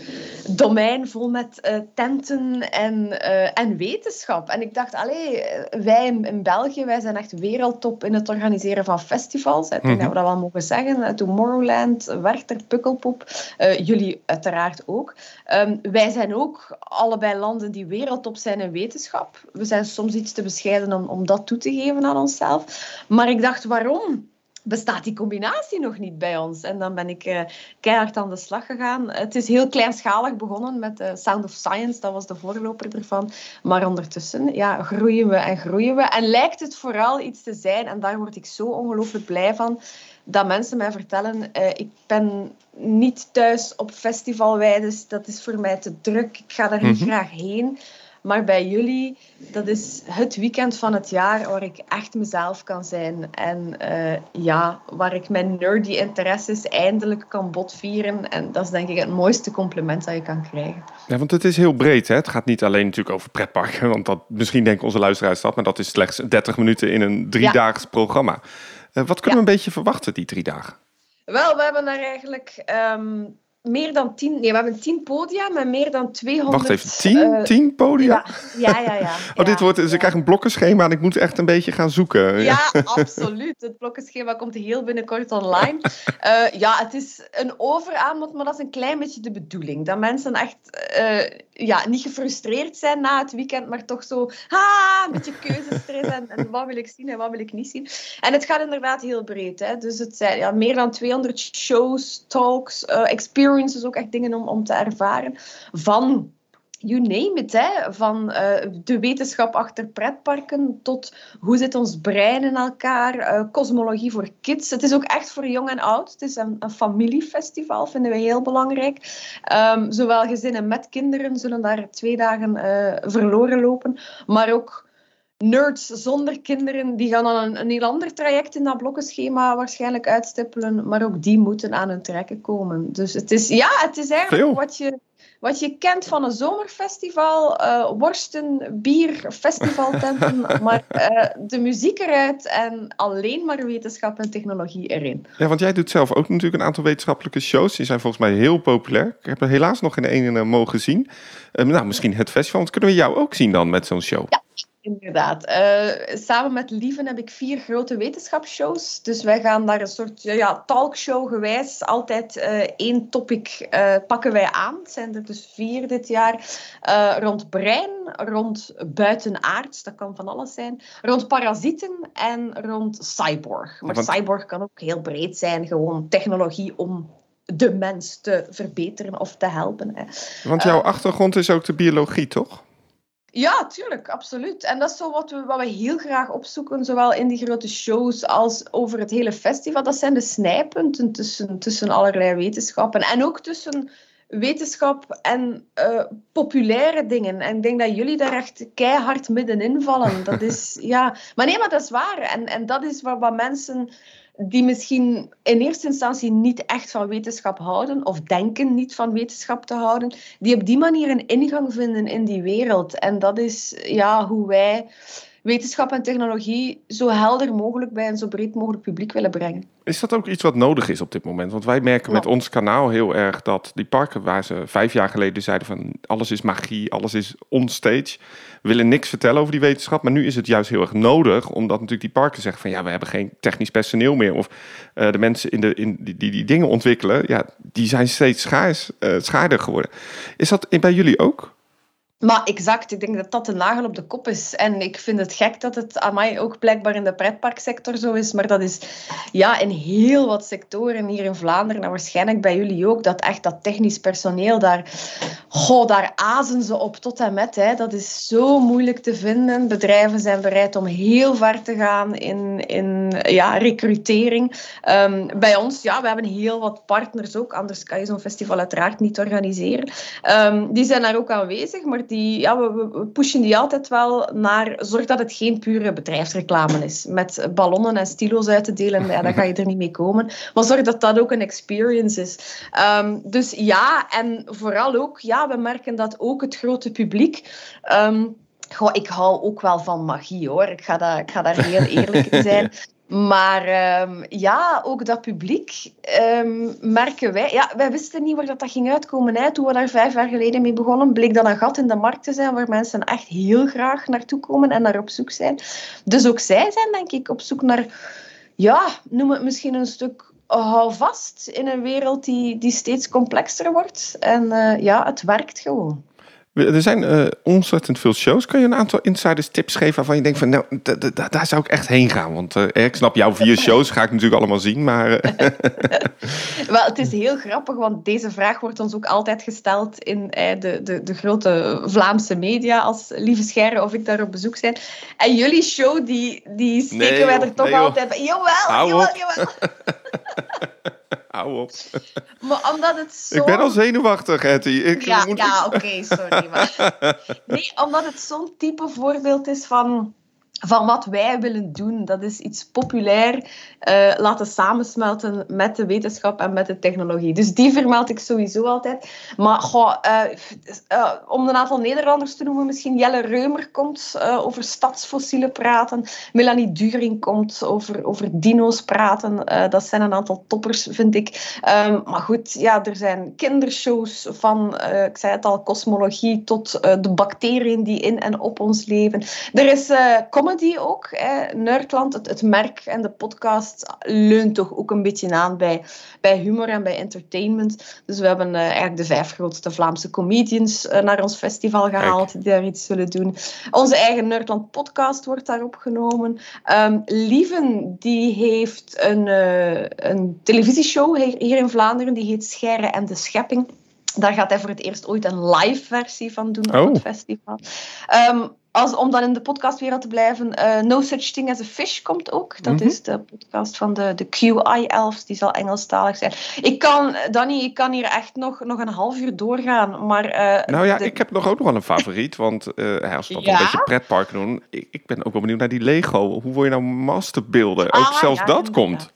domein vol met uh, tenten en, uh, en wetenschap. En ik dacht, allee, wij in, in, België, wij zijn echt wereldtop in het organiseren van festivals. Ik denk mm -hmm. dat we dat wel mogen zeggen. Tomorrowland, Werchter, Pukkelpop, uh, jullie uiteraard ook. Um, wij zijn ook allebei landen die wereldtop zijn in wetenschap. We zijn soms iets te bescheiden om, om dat toe te geven aan onszelf. Maar ik dacht, waarom? Bestaat die combinatie nog niet bij ons. En dan ben ik uh, keihard aan de slag gegaan. Het is heel kleinschalig begonnen met uh, Sound of Science, dat was de voorloper ervan. Maar ondertussen ja, groeien we en groeien we. En lijkt het vooral iets te zijn, en daar word ik zo ongelooflijk blij van, dat mensen mij vertellen, uh, ik ben niet thuis op festivalwijdes, dat is voor mij te druk, ik ga daar niet mm -hmm. graag heen. Maar bij jullie, dat is het weekend van het jaar waar ik echt mezelf kan zijn. En uh, ja, waar ik mijn nerdy interesses eindelijk kan botvieren. En dat is denk ik het mooiste compliment dat je kan krijgen. Ja, want het is heel breed. Hè? Het gaat niet alleen natuurlijk over pretparken. Want dat, misschien denken onze luisteraars dat. Maar dat is slechts 30 minuten in een driedaags ja. programma. Uh, wat kunnen ja. we een beetje verwachten die drie dagen? Wel, we hebben daar eigenlijk... Um, meer dan tien, nee, we hebben tien podia met meer dan 200... Wacht even, tien, uh, tien podia? Ja, ja, ja. ja oh, dit wordt, dus ja. ik krijg een blokkenschema en ik moet echt een beetje gaan zoeken. Ja, absoluut. Het blokkenschema komt heel binnenkort online. uh, ja, het is een overaanbod, maar dat is een klein beetje de bedoeling. Dat mensen echt uh, ja, niet gefrustreerd zijn na het weekend, maar toch zo, ha, een beetje keuzestress en, en, wat wil ik zien en wat wil ik niet zien. En het gaat inderdaad heel breed. Hè. Dus het zijn ja, meer dan 200 shows, talks, experiences experiences, ook echt dingen om, om te ervaren. Van you name it, hè? van uh, de wetenschap achter pretparken tot hoe zit ons brein in elkaar, uh, cosmologie voor kids. Het is ook echt voor jong en oud. Het is een, een familiefestival, vinden we heel belangrijk. Um, zowel gezinnen met kinderen zullen daar twee dagen uh, verloren lopen, maar ook nerds zonder kinderen, die gaan dan een, een heel ander traject in dat blokkenschema waarschijnlijk uitstippelen, maar ook die moeten aan hun trekken komen. Dus het is, ja, het is eigenlijk wat je, wat je kent van een zomerfestival, uh, worsten, bier, festivaltenten, maar uh, de muziek eruit en alleen maar wetenschap en technologie erin. Ja, want jij doet zelf ook natuurlijk een aantal wetenschappelijke shows. Die zijn volgens mij heel populair. Ik heb er helaas nog geen ene mogen zien. Uh, nou, misschien het festival. Want kunnen we jou ook zien dan met zo'n show? Ja. Inderdaad. Uh, samen met Lieven heb ik vier grote wetenschapsshows. Dus wij gaan daar een soort ja, talkshow gewijs altijd uh, één topic uh, pakken wij aan. Het zijn er dus vier dit jaar. rond brein, rond buitenaards, dat kan van alles zijn. Rond parasieten en rond cyborg. Maar Want... cyborg kan ook heel breed zijn. Gewoon technologie om de mens te verbeteren of te helpen. Hè. Want jouw achtergrond is ook de biologie, toch? Ja, tuurlijk, absoluut. En dat is zo wat we, wat we heel graag opzoeken, zowel in die grote shows als over het hele festival. Dat zijn de snijpunten tussen, tussen allerlei wetenschappen. En ook tussen wetenschap en uh, populaire dingen. En ik denk dat jullie daar echt keihard middenin vallen. Dat is, ja... Maar nee, maar dat is waar. En, en dat is waar wat mensen die misschien in eerste instantie niet echt van wetenschap houden, of denken niet van wetenschap te houden, die op die manier een ingang vinden in die wereld. En dat is ja, hoe wij wetenschap en technologie zo helder mogelijk bij een zo breed mogelijk publiek willen brengen. Is dat ook iets wat nodig is op dit moment? Want wij merken met ons kanaal heel erg dat die parken waar ze vijf jaar geleden zeiden van alles is magie, alles is onstage, willen niks vertellen over die wetenschap. Maar nu is het juist heel erg nodig, omdat natuurlijk die parken zeggen van ja, we hebben geen technisch personeel meer. Of uh, de mensen in de, in die, die, die dingen ontwikkelen, ja, die zijn steeds schaars, uh, schaarder geworden. Is dat bij jullie ook? Maar exact, ik denk dat dat de nagel op de kop is. En ik vind het gek dat het aan mij ook blijkbaar in de pretparksector zo is. Maar dat is ja, in heel wat sectoren hier in Vlaanderen en waarschijnlijk bij jullie ook. Dat echt dat technisch personeel daar, goh, daar azen ze op tot en met. Hè. Dat is zo moeilijk te vinden. Bedrijven zijn bereid om heel ver te gaan in, in ja, recrutering. Um, bij ons, ja, we hebben heel wat partners ook. Anders kan je zo'n festival uiteraard niet organiseren. Um, die zijn daar ook aanwezig, maar die, ja, we, we, pushen die altijd wel naar zorg dat het geen pure bedrijfsreclame is. Met ballonnen en stilo's uit te delen, ja, dan ga je er niet mee komen. Maar zorg dat dat ook een experience is. Um, dus ja, en vooral ook, ja, we merken dat ook het grote publiek. Um, Goh, ik hou ook wel van magie hoor. Ik ga, dat, ik ga daar heel eerlijk in zijn. Maar um, ja, ook dat publiek um, merken wij. Ja, wij wisten niet waar dat, dat ging uitkomen. Hè. Toen we daar vijf jaar geleden mee begonnen, bleek dat een gat in de markt te zijn waar mensen echt heel graag naartoe komen en naar op zoek zijn. Dus ook zij zijn, denk ik, op zoek naar, ja, noem het misschien een stuk houvast in een wereld die, die steeds complexer wordt. En uh, ja, het werkt gewoon. Er zijn uh, ontzettend veel shows. Kan je een aantal insiders tips geven waarvan je denkt van nou, daar zou ik echt heen gaan? Want uh, ik snap jouw vier shows, ga ik natuurlijk allemaal zien, maar... Uh... Wel, het is heel grappig, want deze vraag wordt ons ook altijd gesteld in de, de, de grote Vlaamse media als Lieve Scherre of ik daar op bezoek zijn. En jullie show, die, die steken nee, wij er toch nee, altijd bij. Jawel, Hou jawel, op. jawel. Hou op. Maar omdat het zo... Ik ben al zenuwachtig, Hetty. Ik ja, moet... ja oké, sorry. Maar... Nee, omdat het zo'n type voorbeeld is van van wat wij willen doen. Dat is iets populair uh, laten samensmelten met de wetenschap en met de technologie. Dus die vermeld ik sowieso altijd. Maar uh, uh, om een aantal Nederlanders te noemen, misschien Jelle Reumer komt over stadsfossielen praten. Melanie During komt over, over dino's praten. dat zijn een aantal toppers, vind ik. Um, maar goed, ja, er zijn kindershows van, ik zei het al, kosmologie tot de bacteriën die in en op ons leven. Er is comedy die ook. Hè. Nerdland, het, het merk en de podcast leunt toch ook een beetje aan bij, bij humor en bij entertainment. Dus we hebben uh, eigenlijk de vijf grootste Vlaamse comedians uh, naar ons festival gehaald die daar iets zullen doen. Onze eigen Nerdland podcast wordt daar opgenomen. Um, Lieven, die heeft een, uh, een televisieshow hier, hier in Vlaanderen, die heet Scheire en de Schepping. Daar gaat hij voor het eerst ooit een live versie van doen oh. op het festival. Um, als, om dan in de podcastwereld te blijven, uh, No Such Thing as a Fish komt ook. Dat mm -hmm. is de podcast van de, de QI-elfs, die zal Engelstalig zijn. Ik kan, Danny, ik kan hier echt nog, nog een half uur doorgaan, maar... Uh, nou ja, de... ik heb nog ook nog wel een favoriet, want uh, als we dat ja? een beetje pretpark doen, ik, ik, ben ook wel benieuwd naar die Lego. Hoe word je nou masterbeelden? Ah, ook zelfs ja, dat inderdaad. komt.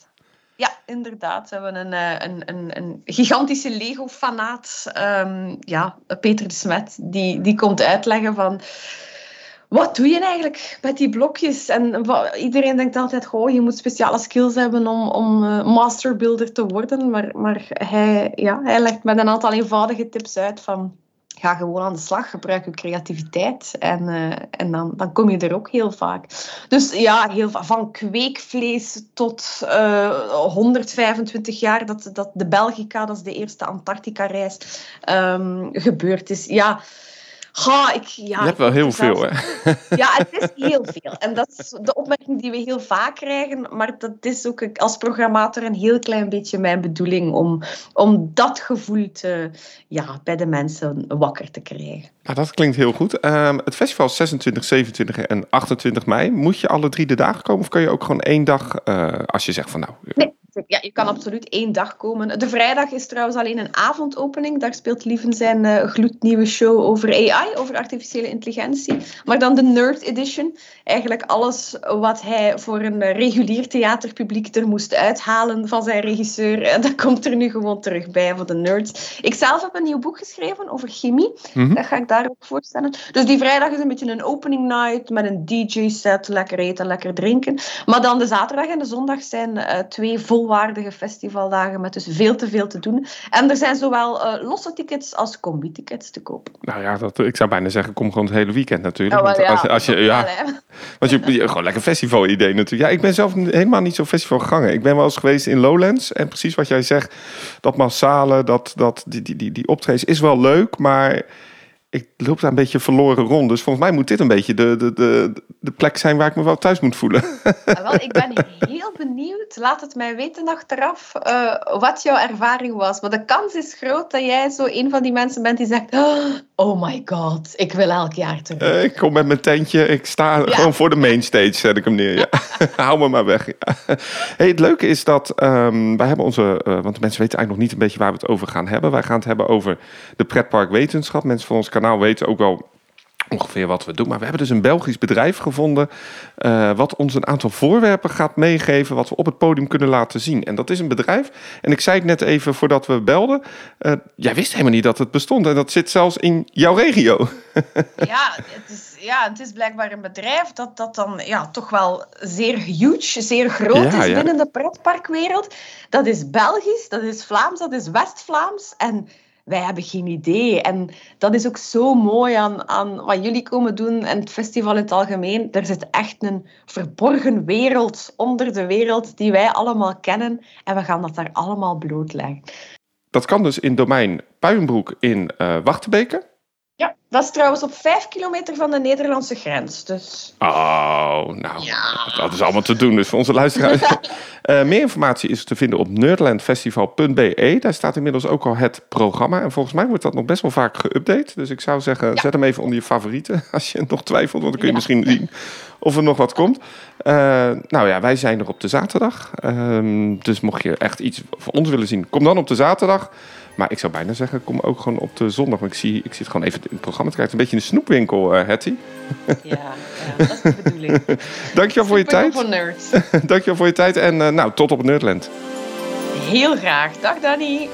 Ja, inderdaad. We hebben een, een, een, een gigantische Lego-fanaat, um, ja, Peter de Smet, die, die komt uitleggen van wat doe je eigenlijk met die blokjes? En iedereen denkt altijd, goh, je moet speciale skills hebben om, om uh, masterbuilder te worden. Maar, maar hij, ja, hij legt met een aantal eenvoudige tips uit van... Ga gewoon aan de slag, gebruik je creativiteit en, uh, en dan, dan kom je er ook heel vaak. Dus ja, heel, van kweekvlees tot uh, 125 jaar dat, dat de Belgica, dat is de eerste Antarctica-reis, um, gebeurd is. Ja, Ga, ik, ja, Je hebt wel heel zelfs- veel, hè? Ja, het is heel veel. En dat is de opmerking die we heel vaak krijgen. Maar dat is ook als programmator een heel klein beetje mijn bedoeling om, om dat gevoel te, ja, bij de mensen wakker te krijgen. Nou, dat klinkt heel goed. Ehm, het festival is 26, 27 en 28 mei. Moet je alle drie de dagen komen of kan je ook gewoon één dag, eh, als je zegt van nou... Nee, ja, je kan absoluut één dag komen. De vrijdag is trouwens alleen een avondopening. Daar speelt Lieven zijn eh, gloednieuwe show over AI, over artificiële intelligentie. Maar dan de Nerd Edition. Eigenlijk alles wat hij voor een eh, regulier theaterpubliek er moest uithalen van zijn regisseur. En dat komt er nu gewoon terug bij voor de nerds. Ik zelf heb een nieuw boek geschreven over chemie. Mhm. Dat ga ik daar ook voorstellen. Dus die vrijdag is een beetje een opening night met een DJ-set, lekker eten, lekker drinken. Maar dan de zaterdag en de zondag zijn eh, twee volwaardige festivaldagen met dus veel te veel te doen. En er zijn zowel eh, losse tickets als combi-tickets te kopen. Nou ja, dat, ik zou bijna zeggen, kom gewoon het hele weekend natuurlijk. Oh, Want als, als je, ja, wel, want je, je- gewoon lekker festival-idee natuurlijk. Ja, ik ben zelf helemaal niet zo'n festivalganger. Ik ben wel eens geweest in Lowlands. En precies wat jij zegt, dat massale, dat, dat, die, die, die, die optredens is wel leuk, maar ik loop daar een beetje verloren rond. Dus volgens mij moet dit een beetje de, de, de, de plek zijn waar ik me wel thuis moet voelen. Ah, wel, ik ben heel benieuwd. Laat het mij weten achteraf eh, wat jouw ervaring was. Maar de kans is groot dat jij zo een van die mensen bent die zegt: Oh my god, ik wil elk jaar terug. Eh, ik kom met mijn tentje, ik sta gewoon voor de mainstage, zet ik hem neer. Ja. Hou me maar weg. Ja. Hey, het leuke is dat ehm, wij hebben onze, eh, want de mensen weten eigenlijk nog niet een beetje waar we het over gaan hebben. Wij gaan het hebben over de pretparkwetenschap. Mensen van ons kanaal weten ook wel ongeveer wat we doen. Maar we hebben dus een Belgisch bedrijf gevonden eh, wat ons een aantal voorwerpen gaat meegeven wat we op het podium kunnen laten zien. En dat is een bedrijf. En ik zei het net even voordat we belden. eh, jij wist helemaal niet dat het bestond. En dat zit zelfs in jouw regio. Ja, het is, ja, het is blijkbaar een bedrijf dat, dat dan ja, toch wel zeer huge, zeer groot Ja, is ja. binnen de pretparkwereld. Dat is Belgisch, dat is Vlaams, dat is West-Vlaams. En wij hebben geen idee. En dat is ook zo mooi aan, aan wat jullie komen doen en het festival in het algemeen. Er zit echt een verborgen wereld onder de wereld die wij allemaal kennen. En we gaan dat daar allemaal blootleggen. Dat kan dus in domein Puinbroek in eh Wachtebeke. Dat is trouwens op vijf kilometer van de Nederlandse grens. Dus Oh, nou, Ja. dat is allemaal te doen. Dus voor onze luisteraars. Eh, meer informatie is te vinden op nerdlandfestival.be. Daar staat inmiddels ook al het programma. En volgens mij wordt dat nog best wel vaak geüpdate. Dus ik zou zeggen, zet hem even onder je favorieten. Als je nog twijfelt, want dan kun je Ja. misschien zien of er nog wat komt. Eh, nou ja, wij zijn er op de zaterdag. Ehm, dus mocht je echt iets van ons willen zien, kom dan op de zaterdag. Maar ik zou bijna zeggen, kom ook gewoon op de zondag. Want ik, zie, ik zit gewoon even in het programma te kijken. Een beetje een snoepwinkel, eh Hetty. ja, ja, dat is de bedoeling. Dankjewel voor je tijd. nerds. Dankjewel voor je tijd en eh, nou, tot op het Nerdland. Heel graag. Dag Danny.